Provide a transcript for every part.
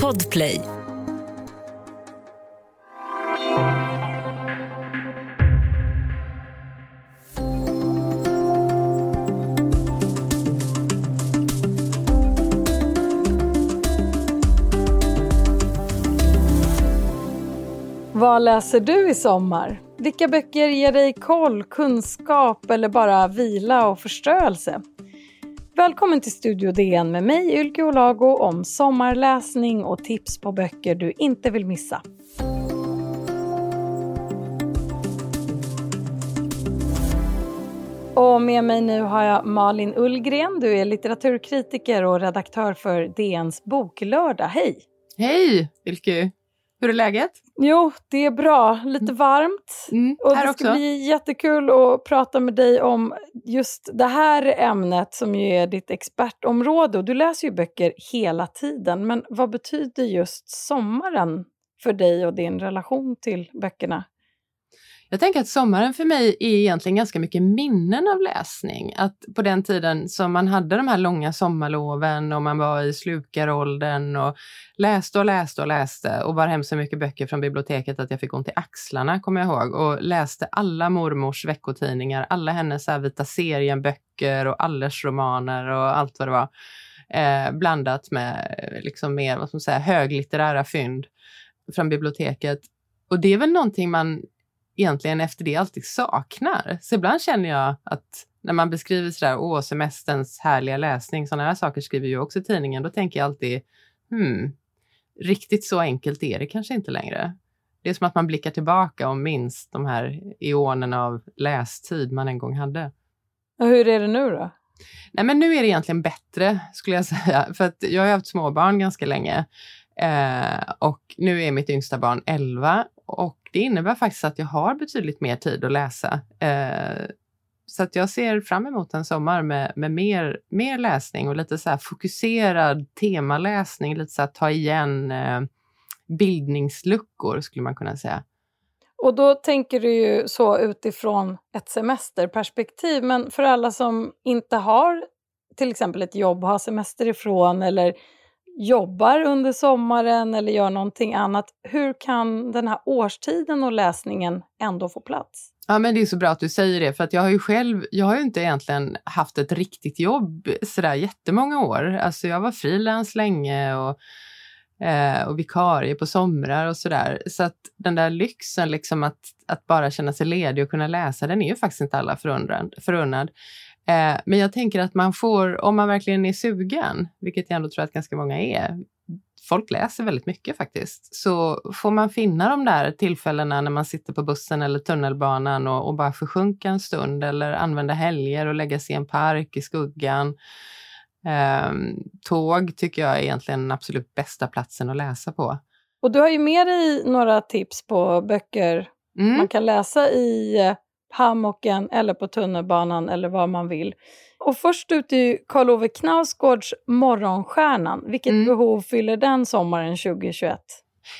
Podplay. Vad läser du i sommar? Vilka böcker ger dig koll, kunskap eller bara vila och förströelse? Välkommen till Studio DN med mig Ylke Olago om sommarläsning och tips på böcker du inte vill missa. Och med mig nu har jag Malin Ullgren. Du är litteraturkritiker och redaktör för DNs boklördag. Hej! Hej Ylke! Hur är läget? Jo, det är bra. Lite mm. varmt. Mm, och det ska också. bli jättekul att prata med dig om just det här ämnet som ju är ditt expertområde. Och du läser ju böcker hela tiden. Men vad betyder just sommaren för dig och din relation till böckerna? Jag tänker att sommaren för mig är egentligen ganska mycket minnen av läsning. Att på den tiden som man hade de här långa sommarloven och man var i slukaråldern och läste och läste och läste och bar hem så mycket böcker från biblioteket att jag fick ont i axlarna, kommer jag ihåg, och läste alla mormors veckotidningar, alla hennes här vita serien-böcker och Allers-romaner och allt vad det var. Eh, blandat med liksom mer, vad ska man säga, höglitterära fynd från biblioteket. Och det är väl någonting man egentligen efter det alltid saknar. Så ibland känner jag att när man beskriver sådär, åh, semesterns härliga läsning, sådana här saker skriver jag också tidningen, då tänker jag alltid, hmm, riktigt så enkelt är det kanske inte längre. Det är som att man blickar tillbaka och minns de här eonerna av lästid man en gång hade. Och hur är det nu då? Nej, men nu är det egentligen bättre, skulle jag säga. För att jag har haft småbarn ganska länge. Eh, och nu är mitt yngsta barn 11 och det innebär faktiskt att jag har betydligt mer tid att läsa. Eh, så att jag ser fram emot en sommar med, med mer, mer läsning och lite så här fokuserad temaläsning, lite så att ta igen eh, bildningsluckor skulle man kunna säga. Och då tänker du ju så utifrån ett semesterperspektiv, men för alla som inte har till exempel ett jobb att ha semester ifrån eller jobbar under sommaren eller gör någonting annat, hur kan den här årstiden och läsningen ändå få plats? Ja, men det är så bra att du säger det, för att jag har ju själv, jag har ju inte egentligen haft ett riktigt jobb sådär jättemånga år. Alltså jag var frilans länge och, eh, och vikarie på somrar och sådär. Så att den där lyxen liksom att, att bara känna sig ledig och kunna läsa, den är ju faktiskt inte alla förunnad. Eh, men jag tänker att man får, om man verkligen är sugen, vilket jag ändå tror att ganska många är, folk läser väldigt mycket faktiskt, så får man finna de där tillfällena när man sitter på bussen eller tunnelbanan och, och bara försjunka en stund eller använda helger och lägga sig i en park i skuggan. Eh, tåg tycker jag är egentligen den absolut bästa platsen att läsa på. Och du har ju med dig några tips på böcker mm. man kan läsa i eh, hammocken eller på tunnelbanan eller vad man vill. Och först ut är Karl Ove Knausgårds Morgonstjärnan. Vilket mm. behov fyller den sommaren 2021?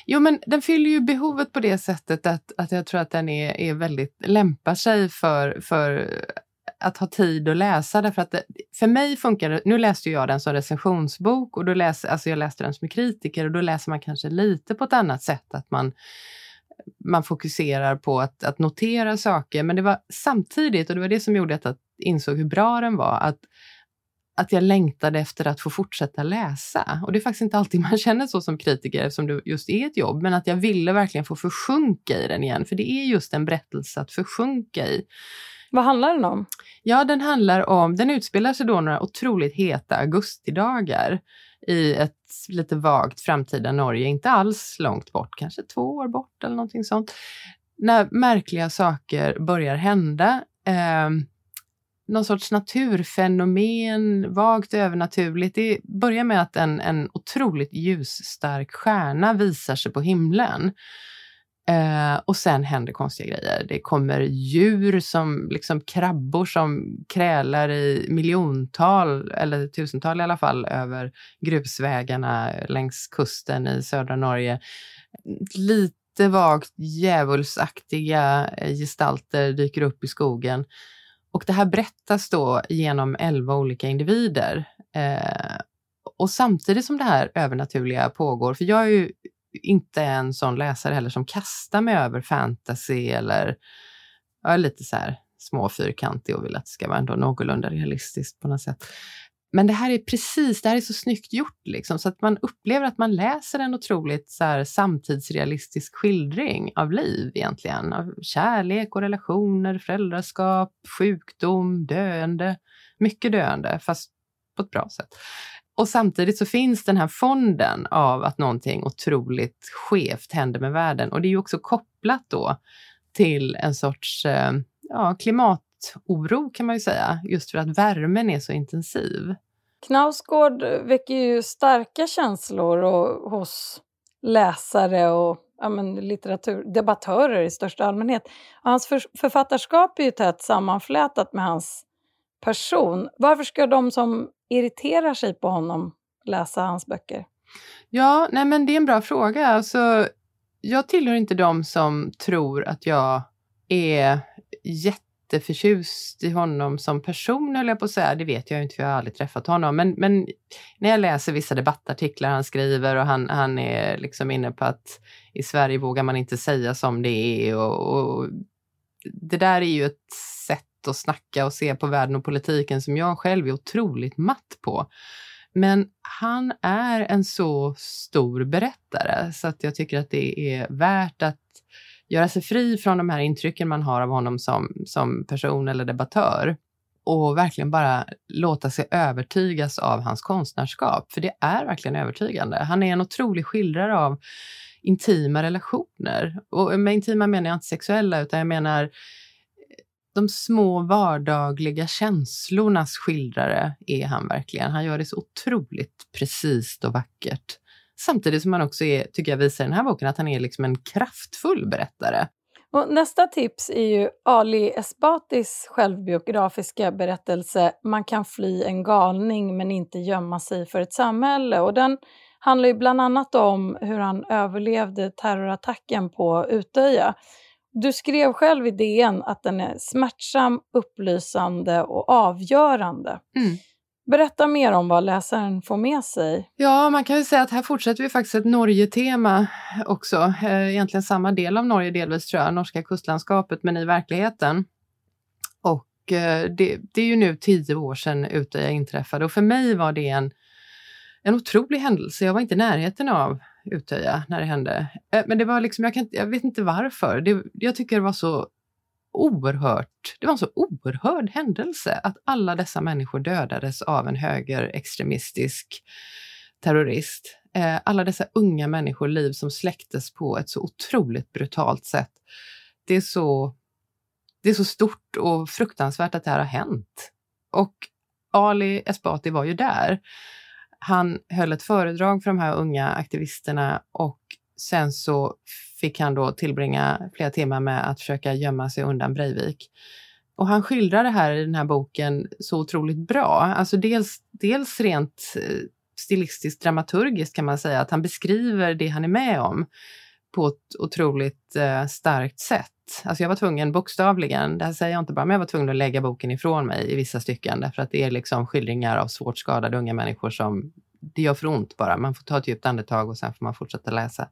Jo, men den fyller ju behovet på det sättet att, att jag tror att den är, är väldigt, lämpar sig för, för att ha tid att läsa. Därför att det, för mig funkar det, nu läste jag den som recensionsbok och då läs, alltså jag läste den som kritiker och då läser man kanske lite på ett annat sätt. Att man man fokuserar på att, att notera saker. Men det var samtidigt, och det var det som gjorde att jag insåg hur bra den var, att, att jag längtade efter att få fortsätta läsa. Och det är faktiskt inte alltid man känner så som kritiker eftersom det just är ett jobb, men att jag ville verkligen få försjunka i den igen, för det är just en berättelse att försjunka i. Vad handlar den om? Ja, den handlar om, den utspelar sig då några otroligt heta augustidagar i ett lite vagt framtida Norge, inte alls långt bort, kanske två år bort eller någonting sånt. När märkliga saker börjar hända. Eh, någon sorts naturfenomen, vagt övernaturligt. Det börjar med att en, en otroligt ljusstark stjärna visar sig på himlen. Eh, och sen händer konstiga grejer. Det kommer djur som liksom krabbor som krälar i miljontal, eller tusental i alla fall, över grusvägarna längs kusten i södra Norge. Lite vagt djävulsaktiga gestalter dyker upp i skogen. Och det här berättas då genom elva olika individer. Eh, Och samtidigt som det här övernaturliga pågår, för jag är ju inte en sån läsare heller som kastar mig över fantasy eller jag är lite så här små fyrkantig och vill att det ska vara ändå någorlunda realistiskt på något sätt. Men det här är precis, det här är så snyggt gjort liksom, så att man upplever att man läser en otroligt så här, samtidsrealistisk skildring av liv egentligen. Av kärlek och relationer, föräldraskap, sjukdom, döende. Mycket döende, fast på ett bra sätt. Och samtidigt så finns den här fonden av att någonting otroligt skevt händer med världen. Och det är ju också kopplat då till en sorts eh, ja, klimatoro kan man ju säga, just för att värmen är så intensiv. Knausgård väcker ju starka känslor och, hos läsare och ja, men, litteratur, debattörer i största allmänhet. Och hans för, författarskap är ju tätt sammanflätat med hans person. Varför ska de som irriterar sig på honom läsa hans böcker? Ja, nej men det är en bra fråga. Alltså, jag tillhör inte de som tror att jag är jätteförtjust i honom som person, eller jag på att säga. Det vet jag inte, för jag har aldrig träffat honom. Men, men när jag läser vissa debattartiklar han skriver och han, han är liksom inne på att i Sverige vågar man inte säga som det är. Och, och det där är ju ett sätt att snacka och se på världen och politiken som jag själv är otroligt matt på. Men han är en så stor berättare så att jag tycker att det är värt att göra sig fri från de här intrycken man har av honom som, som person eller debattör och verkligen bara låta sig övertygas av hans konstnärskap. För det är verkligen övertygande. Han är en otrolig skildrare av intima relationer. Och med intima menar jag inte sexuella, utan jag menar de små vardagliga känslornas skildrare är han verkligen. Han gör det så otroligt precis och vackert. Samtidigt som han också är, tycker jag visar i den här boken, att han är liksom en kraftfull berättare. Och nästa tips är ju Ali Esbatis självbiografiska berättelse Man kan fly en galning men inte gömma sig för ett samhälle. Och den handlar ju bland annat om hur han överlevde terrorattacken på Utöja. Du skrev själv i DN att den är smärtsam, upplysande och avgörande. Mm. Berätta mer om vad läsaren får med sig. Ja, man kan ju säga att här fortsätter vi faktiskt ett Norge-tema också. Eh, egentligen samma del av Norge delvis tror jag, norska kustlandskapet, men i verkligheten. Och eh, det, det är ju nu tio år sedan Utöja inträffade och för mig var det en, en otrolig händelse. Jag var inte i närheten av Utöja när det hände. Eh, men det var liksom, jag, kan, jag vet inte varför. Det, jag tycker det var så oerhört, det var en så oerhörd händelse att alla dessa människor dödades av en högerextremistisk terrorist. Eh, alla dessa unga människor, liv som släcktes på ett så otroligt brutalt sätt. Det är så, det är så stort och fruktansvärt att det här har hänt. Och Ali Esbati var ju där. Han höll ett föredrag för de här unga aktivisterna och sen så fick han då tillbringa flera timmar med att försöka gömma sig undan Breivik. Och han skildrar det här i den här boken så otroligt bra. Alltså dels, dels rent eh, stilistiskt dramaturgiskt kan man säga, att han beskriver det han är med om på ett otroligt eh, starkt sätt. Alltså jag var tvungen, bokstavligen, det här säger jag inte bara, men jag var tvungen att lägga boken ifrån mig i vissa stycken därför att det är liksom skildringar av svårt skadade unga människor som det gör för ont bara. Man får ta ett djupt andetag och sen får man fortsätta läsa.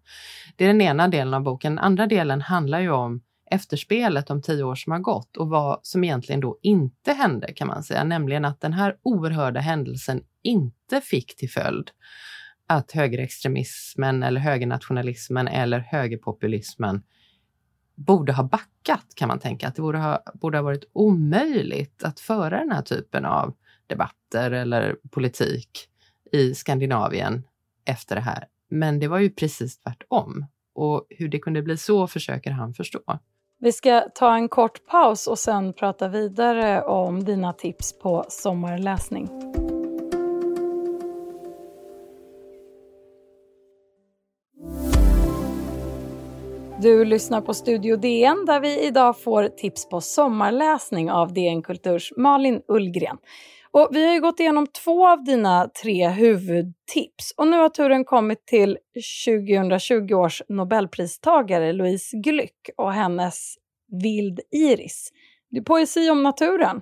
Det är den ena delen av boken. Den andra delen handlar ju om efterspelet om tio år som har gått och vad som egentligen då inte hände kan man säga, nämligen att den här oerhörda händelsen inte fick till följd att högerextremismen eller högernationalismen eller högerpopulismen borde ha backat kan man tänka. Att det borde ha, borde ha varit omöjligt att föra den här typen av debatter eller politik i Skandinavien efter det här. Men det var ju precis tvärtom. Och hur det kunde bli så försöker han förstå. Vi ska ta en kort paus och sen prata vidare om dina tips på sommarläsning. Du lyssnar på Studio DN där vi idag får tips på sommarläsning av DN Kulturs Malin Ullgren. Och vi har ju gått igenom två av dina tre huvudtips och nu har turen kommit till 2020 års nobelpristagare Louise Glück och hennes Vild Iris. Det är poesi om naturen.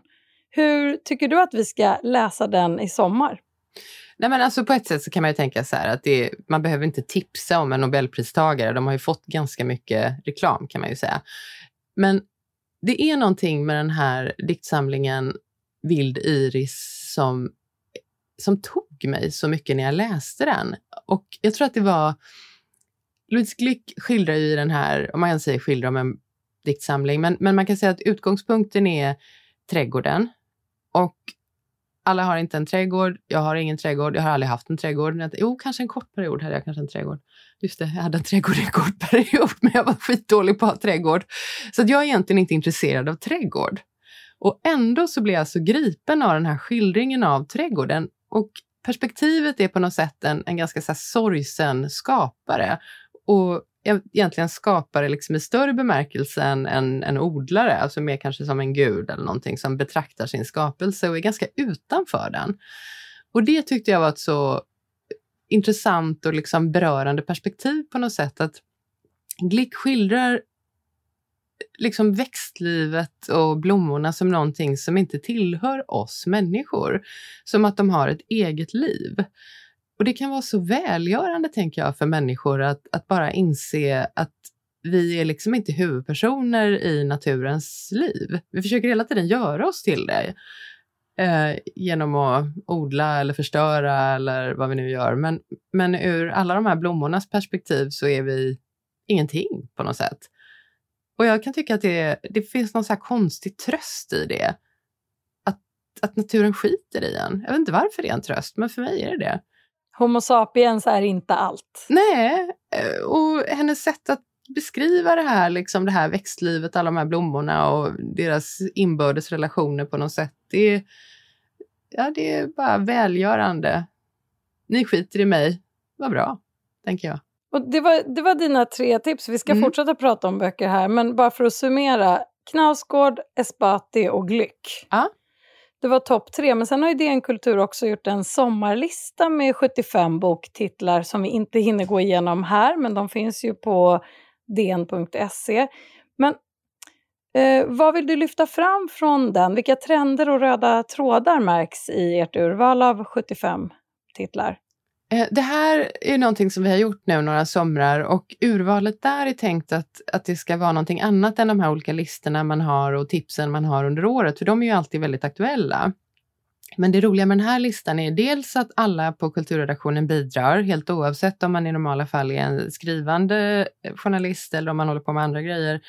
Hur tycker du att vi ska läsa den i sommar? Nej, men alltså på ett sätt så kan man ju tänka så här att det, man behöver inte tipsa om en nobelpristagare. De har ju fått ganska mycket reklam kan man ju säga. Men det är någonting med den här diktsamlingen Vild Iris som, som tog mig så mycket när jag läste den. Och jag tror att det var... Louise Glück skildrar ju i den här, om man kan säga skildrar om en diktsamling, men, men man kan säga att utgångspunkten är trädgården. Och alla har inte en trädgård, jag har ingen trädgård, jag har aldrig haft en trädgård. Jo, kanske en kort period hade jag kanske en trädgård. Just det, jag hade en trädgård i en kort period, men jag var skitdålig på att ha trädgård. Så jag är egentligen inte intresserad av trädgård. Och ändå så blir jag så gripen av den här skildringen av trädgården. Och perspektivet är på något sätt en, en ganska så här sorgsen skapare. Och egentligen skapare liksom i större bemärkelse än en, en odlare, alltså mer kanske som en gud eller någonting som betraktar sin skapelse och är ganska utanför den. Och det tyckte jag var ett så intressant och liksom berörande perspektiv på något sätt. Att Glick skildrar liksom växtlivet och blommorna som någonting som inte tillhör oss människor. Som att de har ett eget liv. Och det kan vara så välgörande, tänker jag, för människor att, att bara inse att vi är liksom inte huvudpersoner i naturens liv. Vi försöker hela tiden göra oss till det eh, genom att odla eller förstöra eller vad vi nu gör. Men, men ur alla de här blommornas perspektiv så är vi ingenting på något sätt. Och jag kan tycka att det, det finns någon så här konstig tröst i det. Att, att naturen skiter i en. Jag vet inte varför det är en tröst, men för mig är det det. Homo sapiens är inte allt. Nej, eh, och hennes sätt att beskriva det här, liksom det här växtlivet, alla de här blommorna och deras inbördes relationer på något sätt. Det är, ja, det är bara välgörande. Ni skiter i mig, vad bra, tänker jag. Och det, var, det var dina tre tips. Vi ska mm. fortsätta prata om böcker här, men bara för att summera. Knausgård, Esbati och Glück. Ja. Det var topp tre, men sen har ju DN Kultur också gjort en sommarlista med 75 boktitlar som vi inte hinner gå igenom här, men de finns ju på dn.se. Men eh, vad vill du lyfta fram från den? Vilka trender och röda trådar märks i ert urval av 75 titlar? Eh, det här är någonting som vi har gjort nu några somrar och urvalet där är tänkt att, att det ska vara någonting annat än de här olika listorna man har och tipsen man har under året, för de är ju alltid väldigt aktuella. Men det roliga med den här listan är dels att alla på kulturredaktionen bidrar, helt oavsett om man i normala fall är en skrivande journalist eller om man håller på med andra grejer.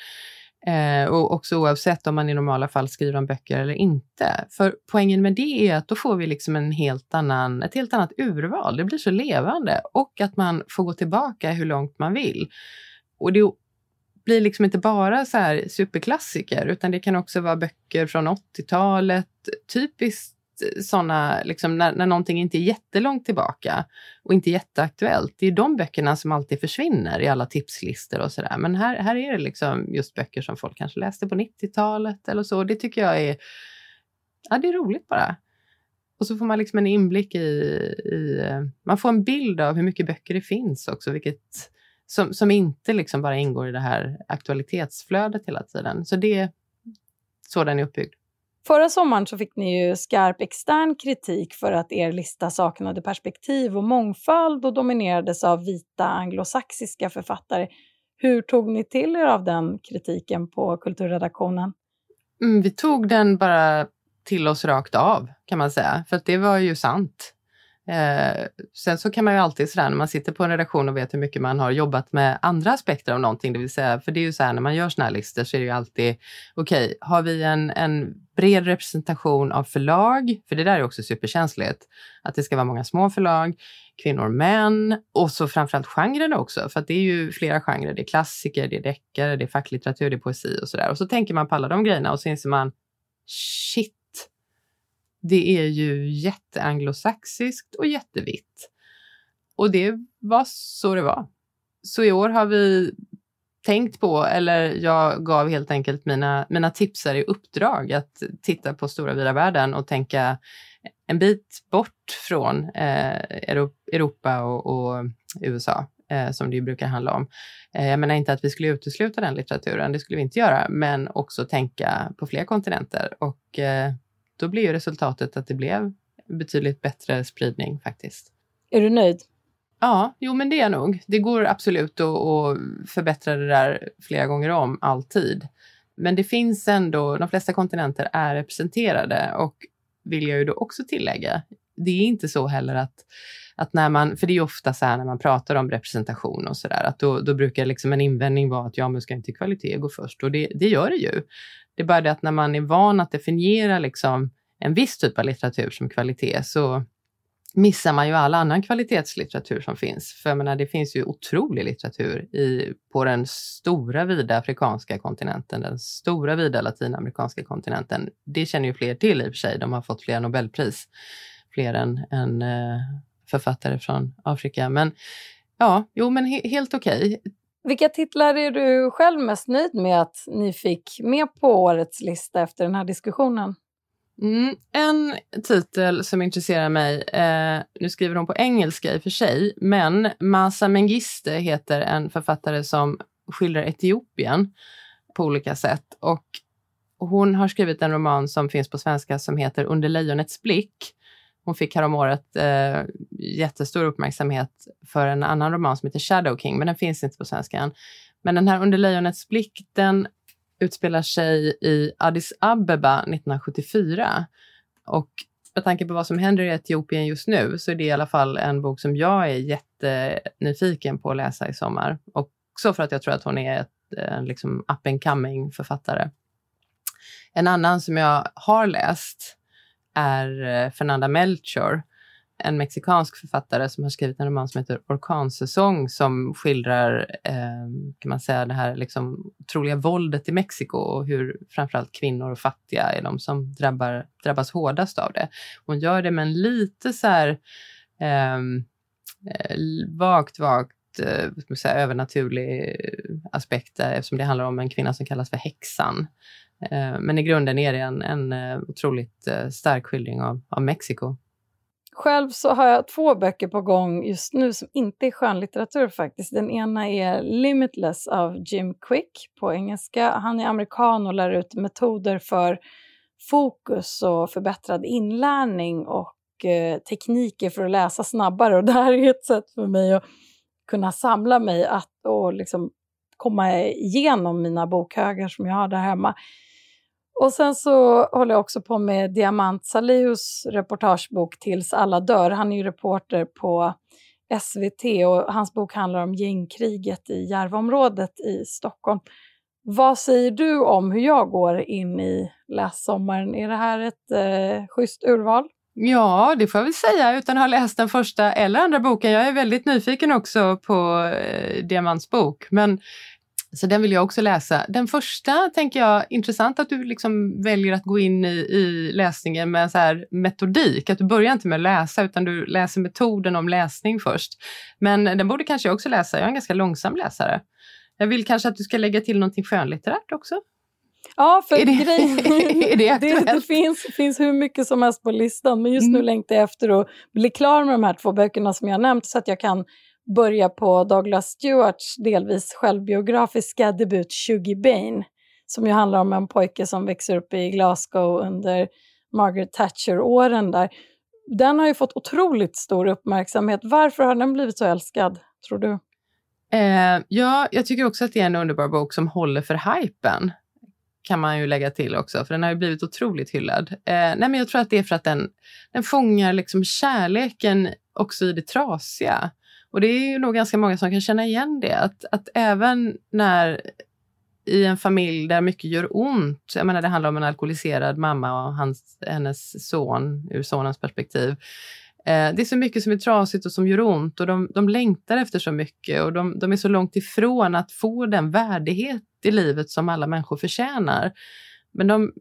Eh, och också oavsett om man i normala fall skriver om böcker eller inte. För poängen med det är att då får vi liksom en helt annan, ett helt annat urval. Det blir så levande och att man får gå tillbaka hur långt man vill. Och det blir liksom inte bara så här superklassiker utan det kan också vara böcker från 80-talet, typiskt sådana, liksom, när, när någonting inte är jättelångt tillbaka och inte jätteaktuellt. Det är de böckerna som alltid försvinner i alla tipslistor och sådär. Men här, här är det liksom just böcker som folk kanske läste på 90-talet eller så. Det tycker jag är, ja, det är roligt bara. Och så får man liksom en inblick i, i, man får en bild av hur mycket böcker det finns också, vilket som, som inte liksom bara ingår i det här aktualitetsflödet hela tiden. Så det, är så den är uppbyggd. Förra sommaren så fick ni ju skarp extern kritik för att er lista saknade perspektiv och mångfald och dominerades av vita anglosaxiska författare. Hur tog ni till er av den kritiken på kulturredaktionen? Mm, vi tog den bara till oss rakt av kan man säga, för att det var ju sant. Eh, sen så kan man ju alltid sådär när man sitter på en redaktion och vet hur mycket man har jobbat med andra aspekter av någonting, det vill säga, för det är ju så här när man gör sådana här listor så är det ju alltid, okej, okay, har vi en, en bred representation av förlag, för det där är också superkänsligt, att det ska vara många små förlag, kvinnor, män och så framförallt genrerna också, för att det är ju flera genrer, det är klassiker, det är deckare, det är facklitteratur, det är poesi och sådär. Och så tänker man på alla de grejerna och så inser man, shit, det är ju jätteanglosaxiskt och jättevitt. Och det var så det var. Så i år har vi tänkt på, eller jag gav helt enkelt mina, mina tipsare i uppdrag att titta på stora vida världen och tänka en bit bort från eh, Europa och, och USA, eh, som det ju brukar handla om. Eh, jag menar inte att vi skulle utesluta den litteraturen, det skulle vi inte göra, men också tänka på fler kontinenter. Och eh, då blev resultatet att det blev betydligt bättre spridning faktiskt. Är du nöjd? Ja, jo men det är jag nog. Det går absolut att, att förbättra det där flera gånger om, alltid. Men det finns ändå, de flesta kontinenter är representerade och vill jag ju då också tillägga, det är inte så heller att, att när man, för det är ju ofta så här när man pratar om representation och sådär, att då, då brukar liksom en invändning vara att ja, men ska inte kvalitet gå först? Och det, det gör det ju. Det är bara det att när man är van att definiera liksom en viss typ av litteratur som kvalitet så missar man ju all annan kvalitetslitteratur som finns. För jag menar, det finns ju otrolig litteratur i, på den stora vida afrikanska kontinenten, den stora vida latinamerikanska kontinenten. Det känner ju fler till i och för sig, de har fått fler Nobelpris, fler än, än eh, författare från Afrika. Men ja, jo men he helt okej. Okay. Vilka titlar är du själv mest nöjd med att ni fick med på årets lista efter den här diskussionen? Mm, en titel som intresserar mig, eh, nu skriver hon på engelska i och för sig, men Masa Mengiste heter en författare som skildrar Etiopien på olika sätt. Och hon har skrivit en roman som finns på svenska som heter Under lejonets blick. Hon fick häromåret eh, jättestor uppmärksamhet för en annan roman som heter Shadow King, men den finns inte på svenska än. Men den här Under lejonets blick, den utspelar sig i Addis Abeba 1974. Och med tanke på vad som händer i Etiopien just nu så är det i alla fall en bok som jag är jättenyfiken på att läsa i sommar. Också för att jag tror att hon är ett, en liksom up and coming författare. En annan som jag har läst är eh, Fernanda Melchor en mexikansk författare som har skrivit en roman som heter Orkansäsong som skildrar eh, kan man säga, det här liksom, otroliga våldet i Mexiko och hur framförallt kvinnor och fattiga är de som drabbar, drabbas hårdast av det. Hon gör det med en lite så här ehm, eh, vagt, vagt Eh, säga, övernaturlig eh, aspekt eftersom det handlar om en kvinna som kallas för häxan. Eh, men i grunden är det en, en otroligt stark skildring av, av Mexiko. Själv så har jag två böcker på gång just nu som inte är skönlitteratur faktiskt. Den ena är Limitless av Jim Quick på engelska. Han är amerikan och lär ut metoder för fokus och förbättrad inlärning och eh, tekniker för att läsa snabbare. Och det här är ett sätt för mig att kunna samla mig att, och liksom komma igenom mina bokhögar som jag har där hemma och sen så håller jag också på med Diamant Salihus reportagebok Tills alla dör. Han är ju reporter på SVT och hans bok handlar om gängkriget i Järvaområdet i Stockholm. Vad säger du om hur jag går in i lässommaren? Är det här ett eh, schysst urval? Ja, det får jag väl säga utan att ha läst den första eller andra boken. Jag är väldigt nyfiken också på eh, Diamants bok. Men så den vill jag också läsa. Den första tänker jag, intressant att du liksom väljer att gå in i, i läsningen med så här metodik. Att du börjar inte med att läsa utan du läser metoden om läsning först. Men den borde kanske jag också läsa. Jag är en ganska långsam läsare. Jag vill kanske att du ska lägga till någonting skönlitterärt också. Ja, för är det, grejen, är det, det, det finns, finns hur mycket som helst på listan men just mm. nu längtar jag efter att bli klar med de här två böckerna som jag nämnt så att jag kan börja på Douglas Stewarts delvis självbiografiska debut Shuggy Bane som ju handlar om en pojke som växer upp i Glasgow under Margaret Thatcher-åren där. Den har ju fått otroligt stor uppmärksamhet. Varför har den blivit så älskad, tror du? Eh, ja, jag tycker också att det är en underbar bok som håller för hypen kan man ju lägga till också, för den har ju blivit otroligt hyllad. Eh, nej, men jag tror att det är för att den, den fångar liksom kärleken också i det trasiga. Och det är ju nog ganska många som kan känna igen det, att, att även när i en familj där mycket gör ont, jag menar det handlar om en alkoholiserad mamma och hans, hennes son ur sonens perspektiv. Eh, det är så mycket som är trasigt och som gör ont och de, de längtar efter så mycket och de, de är så långt ifrån att få den värdighet i livet som alla människor förtjänar. Men de,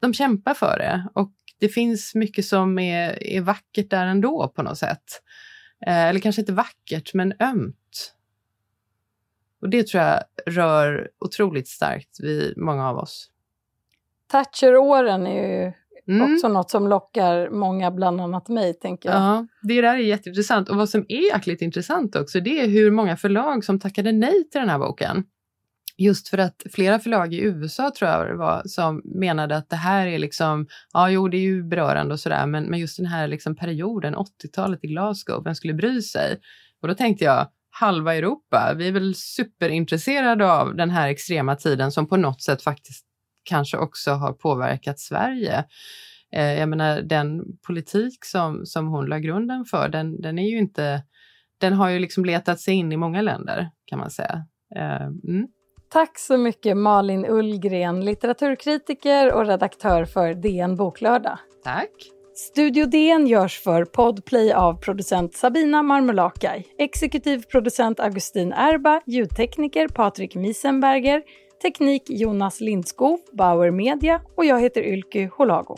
de kämpar för det och det finns mycket som är, är vackert där ändå på något sätt. Eh, eller kanske inte vackert, men ömt. Och det tror jag rör otroligt starkt vid många av oss. Thatcher-åren är ju mm. också något som lockar många, bland annat mig, tänker jag. Ja, det där är jätteintressant. Och vad som är jäkligt intressant också, det är hur många förlag som tackade nej till den här boken. Just för att flera förlag i USA tror jag det var som menade att det här är liksom, ja jo det är ju berörande och sådär, men, men just den här liksom perioden, 80-talet i Glasgow, vem skulle bry sig? Och då tänkte jag, halva Europa, vi är väl superintresserade av den här extrema tiden som på något sätt faktiskt kanske också har påverkat Sverige. Eh, jag menar den politik som, som hon la grunden för, den, den är ju inte, den har ju liksom letat sig in i många länder kan man säga. Eh, mm. Tack så mycket Malin Ullgren, litteraturkritiker och redaktör för DN Boklördag. Tack. Studio DN görs för Podplay av producent Sabina Marmolakai, exekutiv producent Augustin Erba, ljudtekniker Patrik Miesenberger, teknik Jonas Lindskov, Bauer Media och jag heter Ylky Holago.